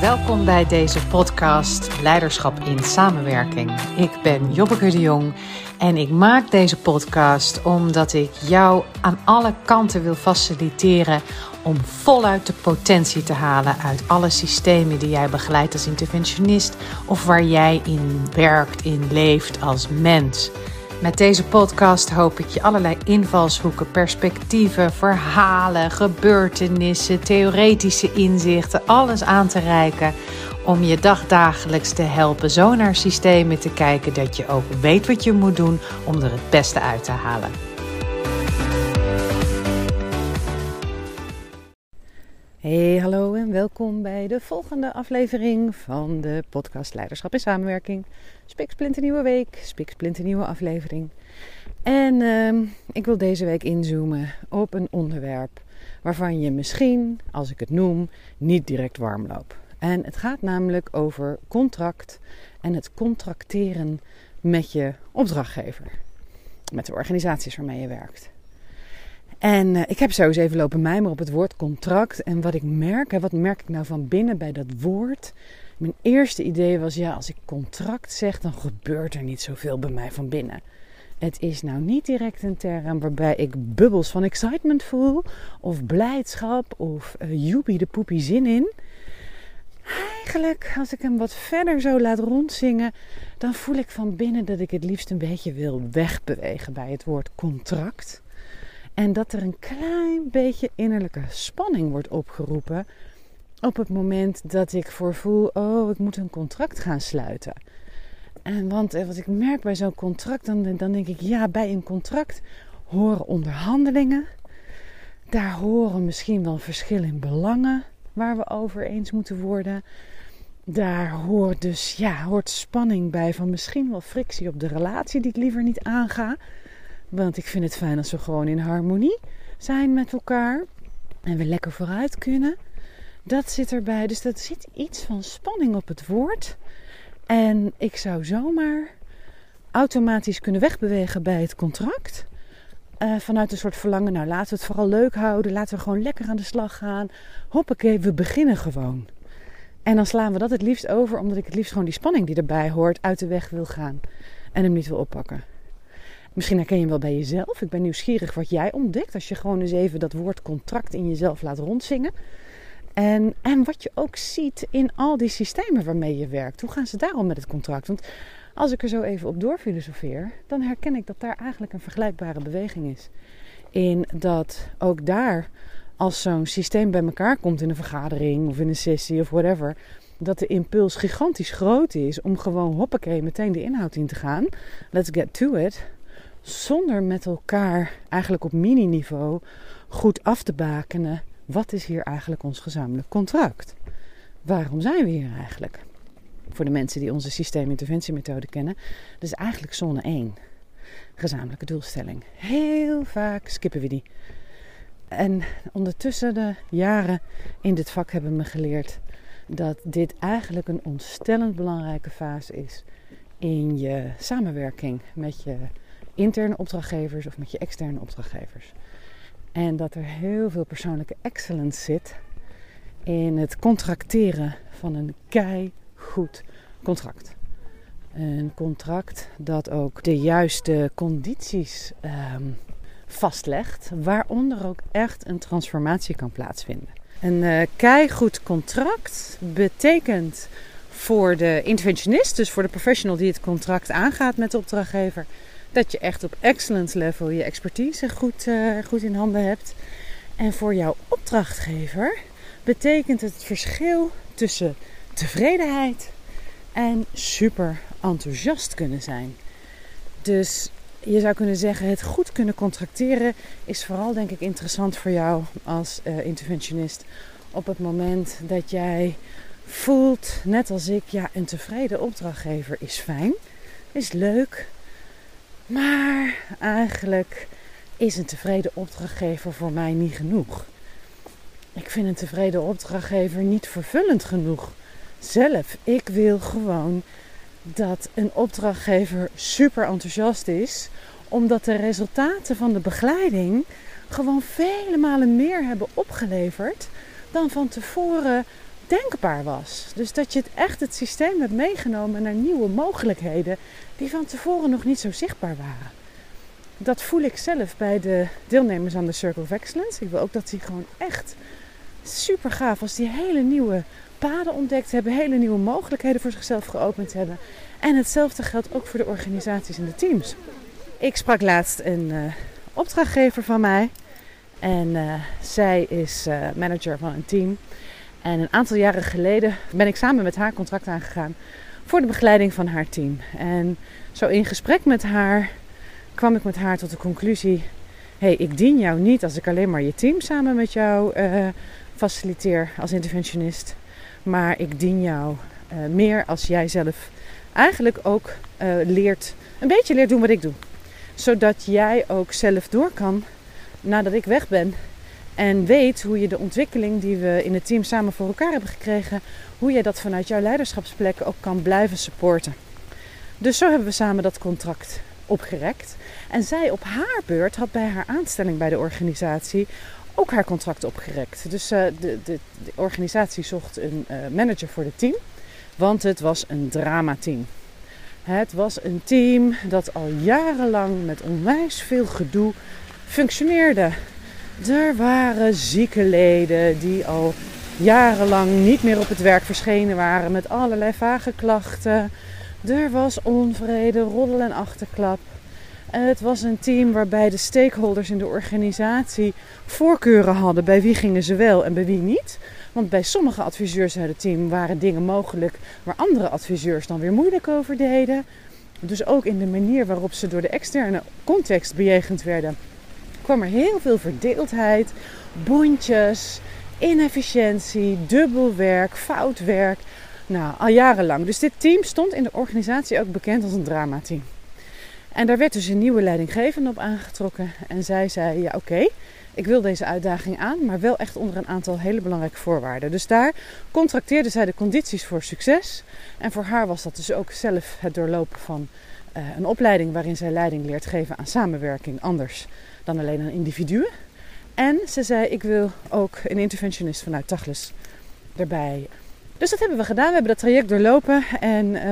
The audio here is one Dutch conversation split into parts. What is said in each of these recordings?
Welkom bij deze podcast Leiderschap in Samenwerking. Ik ben Jobbeke de Jong en ik maak deze podcast omdat ik jou aan alle kanten wil faciliteren om voluit de potentie te halen uit alle systemen die jij begeleidt als interventionist of waar jij in werkt, in leeft als mens. Met deze podcast hoop ik je allerlei invalshoeken, perspectieven, verhalen, gebeurtenissen, theoretische inzichten, alles aan te reiken om je dagdagelijks te helpen zo naar systemen te kijken dat je ook weet wat je moet doen om er het beste uit te halen. Hey, hallo welkom bij de volgende aflevering van de podcast Leiderschap in Samenwerking. Spik nieuwe week, spik nieuwe aflevering. En uh, ik wil deze week inzoomen op een onderwerp waarvan je misschien, als ik het noem, niet direct warm loopt. En het gaat namelijk over contract en het contracteren met je opdrachtgever. Met de organisaties waarmee je werkt. En uh, ik heb zo eens even lopen mijmeren op het woord contract. En wat ik merk, hè, wat merk ik nou van binnen bij dat woord? Mijn eerste idee was, ja, als ik contract zeg, dan gebeurt er niet zoveel bij mij van binnen. Het is nou niet direct een term waarbij ik bubbels van excitement voel, of blijdschap, of uh, de poepie zin in. Eigenlijk, als ik hem wat verder zo laat rondzingen, dan voel ik van binnen dat ik het liefst een beetje wil wegbewegen bij het woord contract. En dat er een klein beetje innerlijke spanning wordt opgeroepen op het moment dat ik voor voel, oh, ik moet een contract gaan sluiten. En want eh, wat ik merk bij zo'n contract, dan, dan denk ik, ja, bij een contract horen onderhandelingen. Daar horen misschien wel verschillen in belangen waar we over eens moeten worden. Daar hoort dus ja, hoort spanning bij van misschien wel frictie op de relatie die ik liever niet aanga. Want ik vind het fijn als we gewoon in harmonie zijn met elkaar. En we lekker vooruit kunnen. Dat zit erbij. Dus dat zit iets van spanning op het woord. En ik zou zomaar automatisch kunnen wegbewegen bij het contract. Uh, vanuit een soort verlangen, nou laten we het vooral leuk houden. Laten we gewoon lekker aan de slag gaan. Hoppakee, we beginnen gewoon. En dan slaan we dat het liefst over, omdat ik het liefst gewoon die spanning die erbij hoort uit de weg wil gaan. En hem niet wil oppakken. Misschien herken je wel bij jezelf. Ik ben nieuwsgierig wat jij ontdekt als je gewoon eens even dat woord contract in jezelf laat rondzingen. En, en wat je ook ziet in al die systemen waarmee je werkt. Hoe gaan ze daarom met het contract? Want als ik er zo even op doorfilosofeer, dan herken ik dat daar eigenlijk een vergelijkbare beweging is. In dat ook daar, als zo'n systeem bij elkaar komt in een vergadering of in een sessie of whatever, dat de impuls gigantisch groot is om gewoon hoppakee meteen de inhoud in te gaan. Let's get to it zonder met elkaar eigenlijk op mini-niveau goed af te bakenen. Wat is hier eigenlijk ons gezamenlijk contract? Waarom zijn we hier eigenlijk? Voor de mensen die onze systeeminterventiemethode kennen, dat is eigenlijk zone 1. Gezamenlijke doelstelling. Heel vaak skippen we die. En ondertussen de jaren in dit vak hebben me geleerd dat dit eigenlijk een ontstellend belangrijke fase is in je samenwerking met je interne opdrachtgevers of met je externe opdrachtgevers. En dat er heel veel persoonlijke excellence zit in het contracteren van een kei goed contract. Een contract dat ook de juiste condities ehm, vastlegt, waaronder ook echt een transformatie kan plaatsvinden. Een uh, keigoed contract betekent voor de interventionist, dus voor de professional die het contract aangaat met de opdrachtgever, dat je echt op excellence level je expertise goed, uh, goed in handen hebt. En voor jouw opdrachtgever betekent het verschil tussen tevredenheid en super enthousiast kunnen zijn. Dus je zou kunnen zeggen, het goed kunnen contracteren is vooral denk ik interessant voor jou als uh, interventionist. Op het moment dat jij voelt, net als ik, ja, een tevreden opdrachtgever is fijn, is leuk, maar eigenlijk is een tevreden opdrachtgever voor mij niet genoeg. Ik vind een tevreden opdrachtgever niet vervullend genoeg. Zelf, ik wil gewoon dat een opdrachtgever super enthousiast is, omdat de resultaten van de begeleiding gewoon vele malen meer hebben opgeleverd dan van tevoren denkbaar was. Dus dat je het echt het systeem hebt meegenomen naar nieuwe mogelijkheden die van tevoren nog niet zo zichtbaar waren. Dat voel ik zelf bij de deelnemers aan de Circle of Excellence. Ik wil ook dat die gewoon echt super gaaf als die hele nieuwe paden ontdekt hebben, hele nieuwe mogelijkheden voor zichzelf geopend hebben. En hetzelfde geldt ook voor de organisaties en de teams. Ik sprak laatst een uh, opdrachtgever van mij. En uh, zij is uh, manager van een team. En een aantal jaren geleden ben ik samen met haar contract aangegaan voor de begeleiding van haar team. En zo in gesprek met haar kwam ik met haar tot de conclusie: hey, ik dien jou niet als ik alleen maar je team samen met jou uh, faciliteer als interventionist. Maar ik dien jou uh, meer als jij zelf eigenlijk ook uh, leert, een beetje leert doen wat ik doe. Zodat jij ook zelf door kan nadat ik weg ben en weet hoe je de ontwikkeling die we in het team samen voor elkaar hebben gekregen, hoe je dat vanuit jouw leiderschapsplek ook kan blijven supporten. Dus zo hebben we samen dat contract opgerekt. En zij op haar beurt had bij haar aanstelling bij de organisatie ook haar contract opgerekt. Dus uh, de, de, de, organisatie zocht een uh, manager voor het team, want het was een dramateam. Het was een team dat al jarenlang met onwijs veel gedoe functioneerde. Er waren zieke leden die al jarenlang niet meer op het werk verschenen waren met allerlei vage klachten. Er was onvrede, roddel en achterklap. Het was een team waarbij de stakeholders in de organisatie voorkeuren hadden bij wie gingen ze wel en bij wie niet. Want bij sommige adviseurs uit het team waren dingen mogelijk waar andere adviseurs dan weer moeilijk over deden. Dus ook in de manier waarop ze door de externe context bejegend werden, kwam er heel veel verdeeldheid, bondjes, inefficiëntie, dubbelwerk, foutwerk. Nou, al jarenlang. Dus dit team stond in de organisatie ook bekend als een dramateam. En daar werd dus een nieuwe leidinggevende op aangetrokken. En zij zei: Ja, oké, ik wil deze uitdaging aan, maar wel echt onder een aantal hele belangrijke voorwaarden. Dus daar contracteerde zij de condities voor succes. En voor haar was dat dus ook zelf het doorlopen van uh, een opleiding waarin zij leiding leert geven aan samenwerking anders dan alleen aan individuen. En ze zei: Ik wil ook een interventionist vanuit Tachlis erbij. Dus dat hebben we gedaan. We hebben dat traject doorlopen. En uh,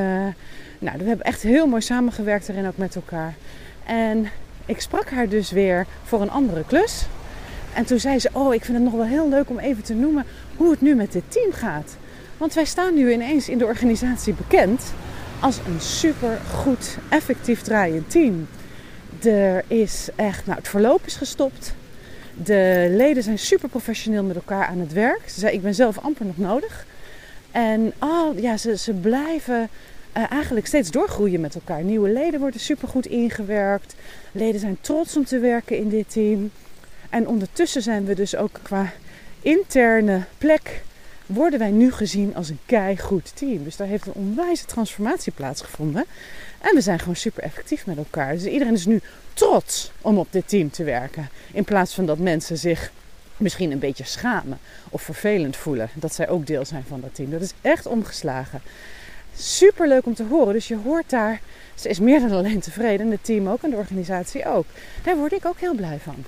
nou, we hebben echt heel mooi samengewerkt erin ook met elkaar. En ik sprak haar dus weer voor een andere klus. En toen zei ze: Oh, ik vind het nog wel heel leuk om even te noemen hoe het nu met dit team gaat. Want wij staan nu ineens in de organisatie bekend als een super goed, effectief draaiend team. Er is echt, nou, het verloop is gestopt. De leden zijn super professioneel met elkaar aan het werk. Ze zei: Ik ben zelf amper nog nodig. En oh, ja, ze, ze blijven uh, eigenlijk steeds doorgroeien met elkaar. Nieuwe leden worden supergoed ingewerkt. Leden zijn trots om te werken in dit team. En ondertussen zijn we dus ook qua interne plek worden wij nu gezien als een keigoed team. Dus daar heeft een onwijze transformatie plaatsgevonden. En we zijn gewoon super effectief met elkaar. Dus iedereen is nu trots om op dit team te werken. In plaats van dat mensen zich misschien een beetje schamen of vervelend voelen dat zij ook deel zijn van dat team. Dat is echt omgeslagen. Super leuk om te horen. Dus je hoort daar, ze is meer dan alleen tevreden. En het team ook en de organisatie ook. Daar word ik ook heel blij van.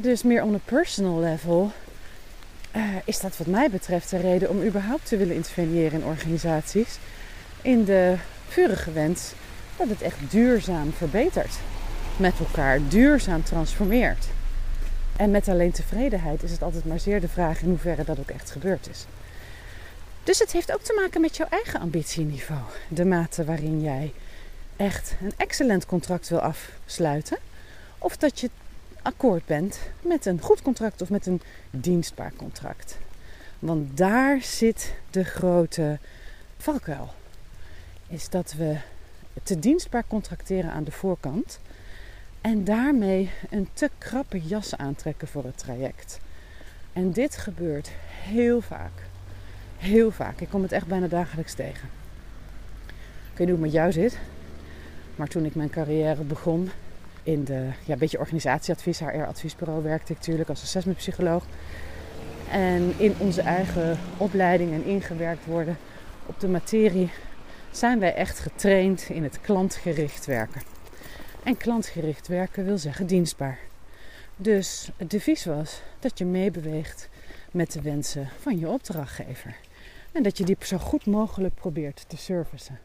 Dus meer on a personal level uh, is dat wat mij betreft de reden om überhaupt te willen interveneren in organisaties. In de vurige wens dat het echt duurzaam verbetert. Met elkaar duurzaam transformeert. En met alleen tevredenheid is het altijd maar zeer de vraag in hoeverre dat ook echt gebeurd is. Dus het heeft ook te maken met jouw eigen ambitieniveau. De mate waarin jij echt een excellent contract wil afsluiten. Of dat je akkoord bent met een goed contract of met een dienstbaar contract. Want daar zit de grote valkuil. Is dat we te dienstbaar contracteren aan de voorkant en daarmee een te krappe jas aantrekken voor het traject. En dit gebeurt heel vaak. Heel vaak. Ik kom het echt bijna dagelijks tegen. Ik weet niet hoe het met jou zit. Maar toen ik mijn carrière begon in de ja, beetje organisatieadvies, HR-adviesbureau, werkte ik natuurlijk als assessmentpsycholoog. En in onze eigen opleiding en ingewerkt worden op de materie zijn wij echt getraind in het klantgericht werken. En klantgericht werken wil zeggen dienstbaar. Dus het devies was dat je meebeweegt met de wensen van je opdrachtgever. En dat je die zo goed mogelijk probeert te servicen.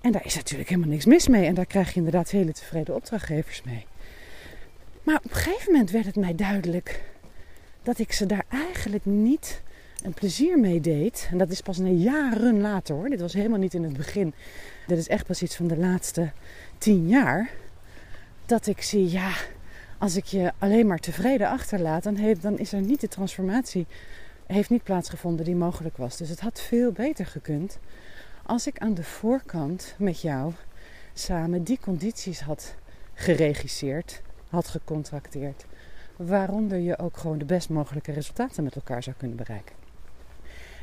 En daar is natuurlijk helemaal niks mis mee. En daar krijg je inderdaad hele tevreden opdrachtgevers mee. Maar op een gegeven moment werd het mij duidelijk dat ik ze daar eigenlijk niet een plezier mee deed. En dat is pas een jaren later hoor. Dit was helemaal niet in het begin. Dit is echt pas iets van de laatste tien jaar. Dat ik zie, ja, als ik je alleen maar tevreden achterlaat, dan, heeft, dan is er niet de transformatie, heeft niet plaatsgevonden die mogelijk was. Dus het had veel beter gekund als ik aan de voorkant met jou samen die condities had geregisseerd, had gecontracteerd, waaronder je ook gewoon de best mogelijke resultaten met elkaar zou kunnen bereiken.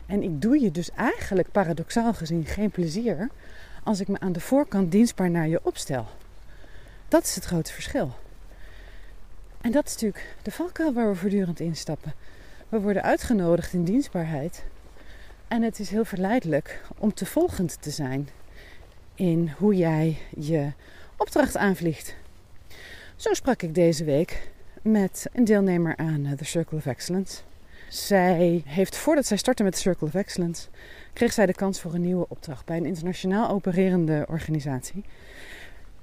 En ik doe je dus eigenlijk paradoxaal gezien geen plezier als ik me aan de voorkant dienstbaar naar je opstel. Dat is het grote verschil. En dat is natuurlijk de valkuil waar we voortdurend instappen. We worden uitgenodigd in dienstbaarheid. En het is heel verleidelijk om te volgend te zijn in hoe jij je opdracht aanvliegt. Zo sprak ik deze week met een deelnemer aan The Circle of Excellence. Zij heeft, voordat zij startte met de Circle of Excellence, kreeg zij de kans voor een nieuwe opdracht bij een internationaal opererende organisatie.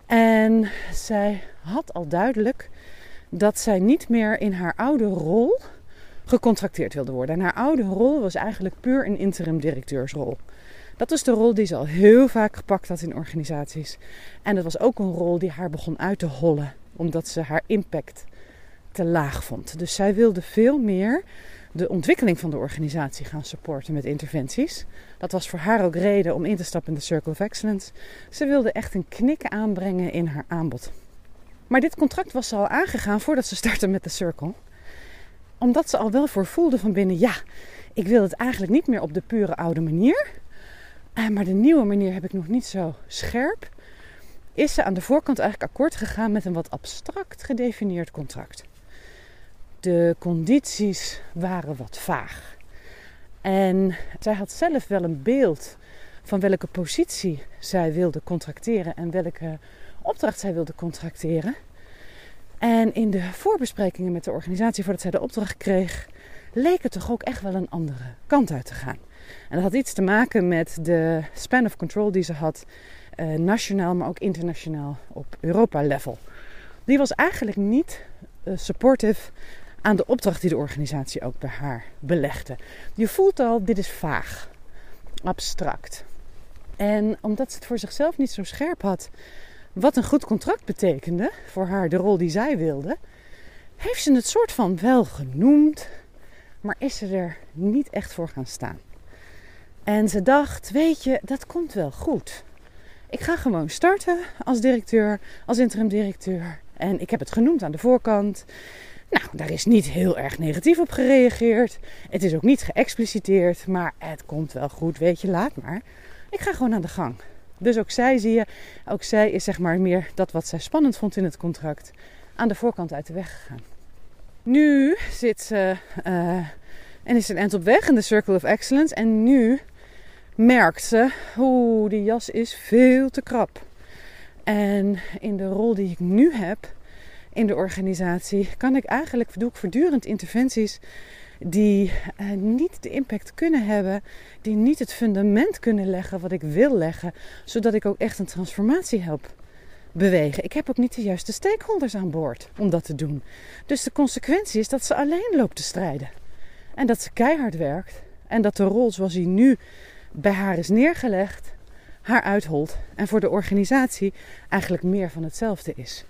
En zij had al duidelijk dat zij niet meer in haar oude rol gecontracteerd wilde worden. En haar oude rol was eigenlijk puur een interim directeursrol. Dat was de rol die ze al heel vaak gepakt had in organisaties. En dat was ook een rol die haar begon uit te hollen, omdat ze haar impact te laag vond. Dus zij wilde veel meer de ontwikkeling van de organisatie gaan supporten met interventies. Dat was voor haar ook reden om in te stappen in de Circle of Excellence. Ze wilde echt een knik aanbrengen in haar aanbod. Maar dit contract was ze al aangegaan voordat ze startte met de Circle. Omdat ze al wel voor voelde van binnen, ja, ik wil het eigenlijk niet meer op de pure oude manier. Eh, maar de nieuwe manier heb ik nog niet zo scherp. Is ze aan de voorkant eigenlijk akkoord gegaan met een wat abstract gedefinieerd contract. De condities waren wat vaag. En zij had zelf wel een beeld van welke positie zij wilde contracteren en welke opdracht zij wilde contracteren. En in de voorbesprekingen met de organisatie voordat zij de opdracht kreeg, leek het toch ook echt wel een andere kant uit te gaan. En dat had iets te maken met de span of control die ze had, eh, nationaal, maar ook internationaal op Europa-level. Die was eigenlijk niet uh, supportive aan de opdracht die de organisatie ook bij haar belegde. Je voelt al, dit is vaag, abstract. En omdat ze het voor zichzelf niet zo scherp had wat een goed contract betekende voor haar, de rol die zij wilde, heeft ze het soort van wel genoemd, maar is ze er niet echt voor gaan staan. En ze dacht, weet je, dat komt wel goed. Ik ga gewoon starten als directeur, als interim directeur. En ik heb het genoemd aan de voorkant. Nou, daar is niet heel erg negatief op gereageerd. Het is ook niet geëxpliciteerd, maar het komt wel goed, weet je, laat maar. Ik ga gewoon aan de gang. Dus ook zij zie je, ook zij is zeg maar meer dat wat zij spannend vond in het contract aan de voorkant uit de weg gegaan. Nu zit ze uh, en is een eind op weg in de Circle of Excellence en nu merkt ze, hoe die jas is veel te krap. En in de rol die ik nu heb, in de organisatie kan ik eigenlijk, doe ik voortdurend interventies die uh, niet de impact kunnen hebben, die niet het fundament kunnen leggen wat ik wil leggen, zodat ik ook echt een transformatie help bewegen. Ik heb ook niet de juiste stakeholders aan boord om dat te doen. Dus de consequentie is dat ze alleen loopt te strijden. En dat ze keihard werkt en dat de rol zoals die nu bij haar is neergelegd, haar uitholt en voor de organisatie eigenlijk meer van hetzelfde is.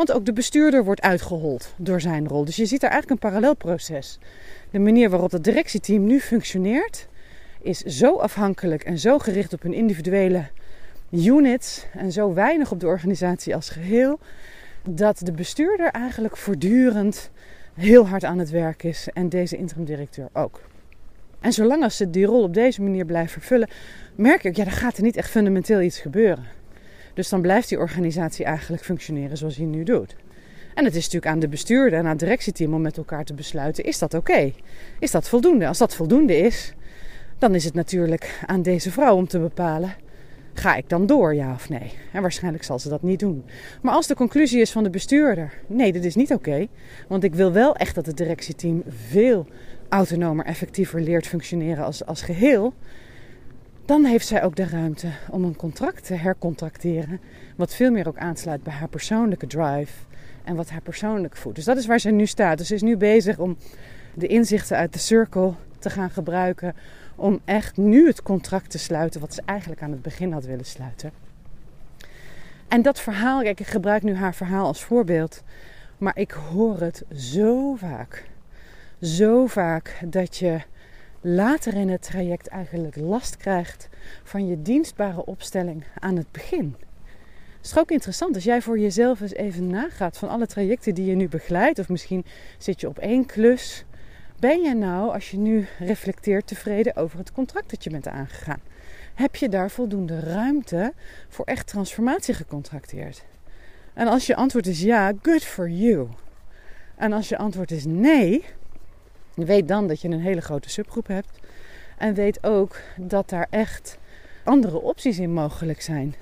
Want ook de bestuurder wordt uitgehold door zijn rol. Dus je ziet daar eigenlijk een parallelproces. De manier waarop het directieteam nu functioneert is zo afhankelijk en zo gericht op hun individuele units en zo weinig op de organisatie als geheel, dat de bestuurder eigenlijk voortdurend heel hard aan het werk is en deze interim directeur ook. En zolang als ze die rol op deze manier blijven vervullen, merk ik, ja, dan gaat er niet echt fundamenteel iets gebeuren. Dus dan blijft die organisatie eigenlijk functioneren zoals hij nu doet. En het is natuurlijk aan de bestuurder en aan het directieteam om met elkaar te besluiten: is dat oké? Is dat voldoende? Als dat voldoende is, dan is het natuurlijk aan deze vrouw om te bepalen: ga ik dan door, ja of nee? En waarschijnlijk zal ze dat niet doen. Maar als de conclusie is van de bestuurder: nee, dit is niet oké, want ik wil wel echt dat het directieteam veel autonomer, effectiever leert functioneren als, als geheel, dan heeft zij ook de ruimte om een contract te hercontracteren, wat veel meer ook aansluit bij haar persoonlijke drive en wat haar persoonlijk voedt. Dus dat is waar ze nu staat. Dus ze is nu bezig om de inzichten uit de circle te gaan gebruiken om echt nu het contract te sluiten wat ze eigenlijk aan het begin had willen sluiten. En dat verhaal, kijk, ik gebruik nu haar verhaal als voorbeeld, maar ik hoor het zo vaak. Zo vaak dat je later in het traject eigenlijk last krijgt van je dienstbare opstelling aan het begin. Het is ook interessant als jij voor jezelf eens even nagaat van alle trajecten die je nu begeleidt, of misschien zit je op één klus. Ben je nou, als je nu reflecteert, tevreden over het contract dat je bent aangegaan? Heb je daar voldoende ruimte voor echt transformatie gecontracteerd? En als je antwoord is ja, good for you. En als je antwoord is nee, weet dan dat je een hele grote subgroep hebt. En weet ook dat daar echt andere opties in mogelijk zijn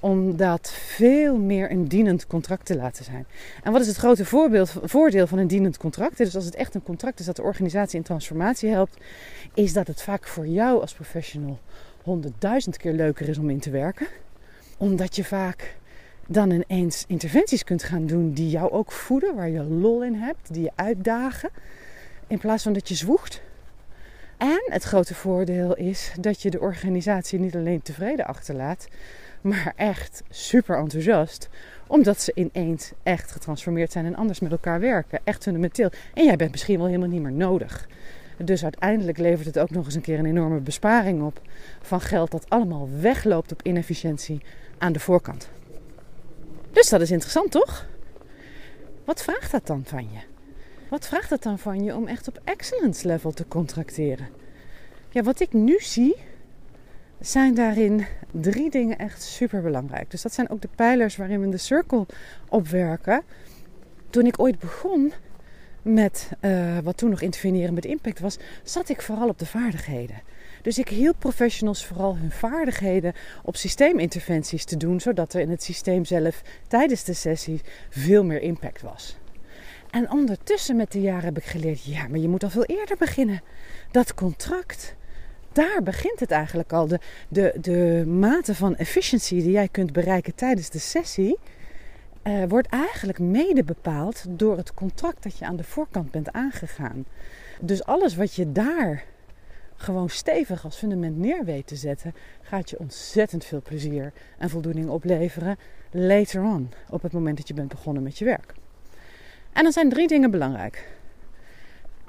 om dat veel meer een dienend contract te laten zijn. En wat is het grote voorbeeld, voordeel van een dienend contract? Dus als het echt een contract is dat de organisatie in transformatie helpt, is dat het vaak voor jou als professional honderdduizend keer leuker is om in te werken. Omdat je vaak dan ineens interventies kunt gaan doen die jou ook voeden, waar je lol in hebt, die je uitdagen, in plaats van dat je zwoegt. En het grote voordeel is dat je de organisatie niet alleen tevreden achterlaat, maar echt super enthousiast. Omdat ze ineens echt getransformeerd zijn en anders met elkaar werken. Echt fundamenteel. En jij bent misschien wel helemaal niet meer nodig. Dus uiteindelijk levert het ook nog eens een keer een enorme besparing op van geld dat allemaal wegloopt op inefficiëntie aan de voorkant. Dus dat is interessant, toch? Wat vraagt dat dan van je? Wat vraagt het dan van je om echt op excellence level te contracteren? Ja, wat ik nu zie, zijn daarin drie dingen echt super belangrijk. Dus dat zijn ook de pijlers waarin we de circle opwerken. Toen ik ooit begon met uh, wat toen nog interveneren met impact was, zat ik vooral op de vaardigheden. Dus ik hielp professionals vooral hun vaardigheden op systeeminterventies te doen, zodat er in het systeem zelf tijdens de sessie veel meer impact was. En ondertussen met de jaren heb ik geleerd, ja, maar je moet al veel eerder beginnen. Dat contract, daar begint het eigenlijk al. De, de, de mate van efficiëntie die jij kunt bereiken tijdens de sessie, uh, wordt eigenlijk mede bepaald door het contract dat je aan de voorkant bent aangegaan. Dus alles wat je daar gewoon stevig als fundament neer weet te zetten, gaat je ontzettend veel plezier en voldoening opleveren later on, op het moment dat je bent begonnen met je werk. En dan zijn drie dingen belangrijk.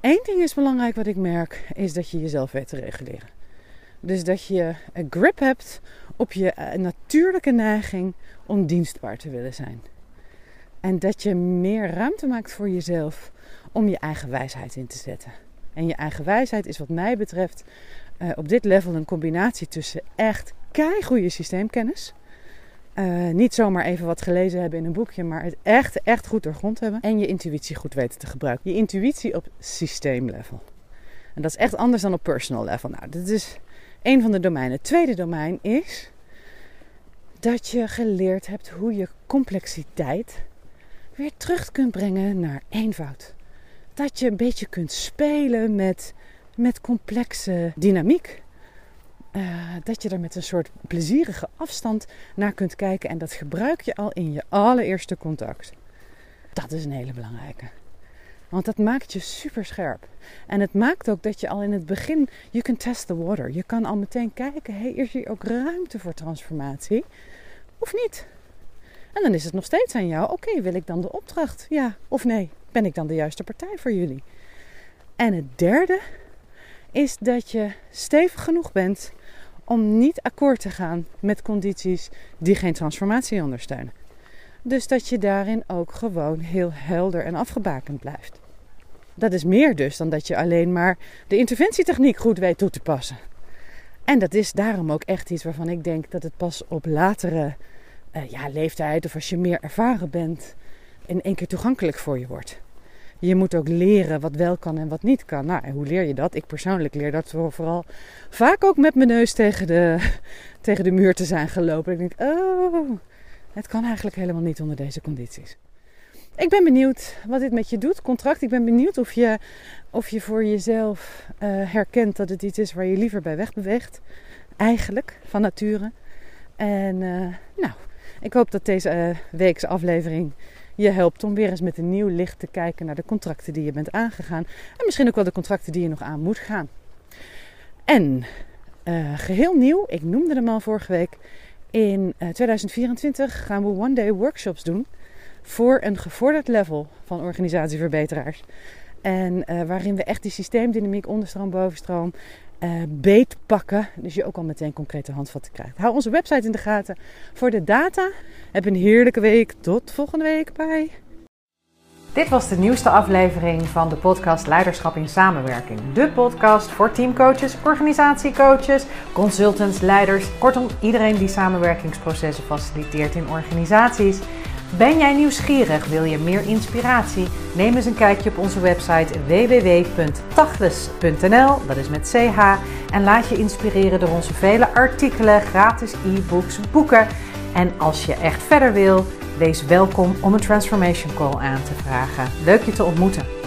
Eén ding is belangrijk wat ik merk, is dat je jezelf weet te reguleren. Dus dat je een grip hebt op je eh, natuurlijke neiging om dienstbaar te willen zijn. En dat je meer ruimte maakt voor jezelf om je eigen wijsheid in te zetten. En je eigen wijsheid is wat mij betreft uh, op dit level een combinatie tussen echt goede systeemkennis. Uh, niet zomaar even wat gelezen hebben in een boekje, maar het echt, echt goed doorgrond hebben. En je intuïtie goed weten te gebruiken. Je intuïtie op systeemlevel. En dat is echt anders dan op personal level. Nou, dit is één van de domeinen. Het tweede domein is dat je geleerd hebt hoe je complexiteit weer terug kunt brengen naar eenvoud. Dat je een beetje kunt spelen met, met complexe dynamiek. Uh, dat je er met een soort plezierige afstand naar kunt kijken. En dat gebruik je al in je allereerste contact. Dat is een hele belangrijke. Want dat maakt je super scherp. En het maakt ook dat je al in het begin, you can test the water. Je kan al meteen kijken, hey, is hier ook ruimte voor transformatie? Of niet? En dan is het nog steeds aan jou. Oké, wil ik dan de opdracht? Ja of nee? Ben ik dan de juiste partij voor jullie? En het derde is dat je stevig genoeg bent om niet akkoord te gaan met condities die geen transformatie ondersteunen. Dus dat je daarin ook gewoon heel helder en afgebakend blijft. Dat is meer dus dan dat je alleen maar de interventietechniek goed weet toe te passen. En dat is daarom ook echt iets waarvan ik denk dat het pas op latere uh, ja, leeftijd of als je meer ervaren bent, in één keer toegankelijk voor je wordt. Je moet ook leren wat wel kan en wat niet kan. Nou, en hoe leer je dat? Ik persoonlijk leer dat vooral vaak ook met mijn neus tegen de, tegen de muur te zijn gelopen. Ik denk, oh, het kan eigenlijk helemaal niet onder deze condities. ik ben benieuwd wat dit met je doet, contract. Ik ben benieuwd of je, of je voor jezelf uh, herkent dat het iets is waar je liever bij weg beweegt. Eigenlijk, van nature. En uh, nou, ik hoop dat deze uh, weekse aflevering je helpt om weer eens met een nieuw licht te kijken naar de contracten die je bent aangegaan. En misschien ook wel de contracten die je nog aan moet gaan. En geheel nieuw, ik noemde hem al vorige week. In 2024 gaan we one day workshops doen voor een gevorderd level van organisatieverbeteraars. En uh, waarin we echt die systeemdynamiek, onderstroom, bovenstroom, uh, beet pakken. Dus je ook al meteen concrete handvatten krijgt. Hou onze website in de gaten voor de data. Heb een heerlijke week. Tot volgende week. Bye. Dit was de nieuwste aflevering van de podcast Leiderschap in Samenwerking. De podcast voor teamcoaches, organisatiecoaches, consultants, leiders. Kortom, iedereen die samenwerkingsprocessen faciliteert in organisaties. Ben jij nieuwsgierig? Wil je meer inspiratie? Neem eens een kijkje op onze website www.tachles.nl, dat is met ch. En laat je inspireren door onze vele artikelen, gratis e-books, boeken. En als je echt verder wil, wees welkom om een transformation call aan te vragen. Leuk je te ontmoeten.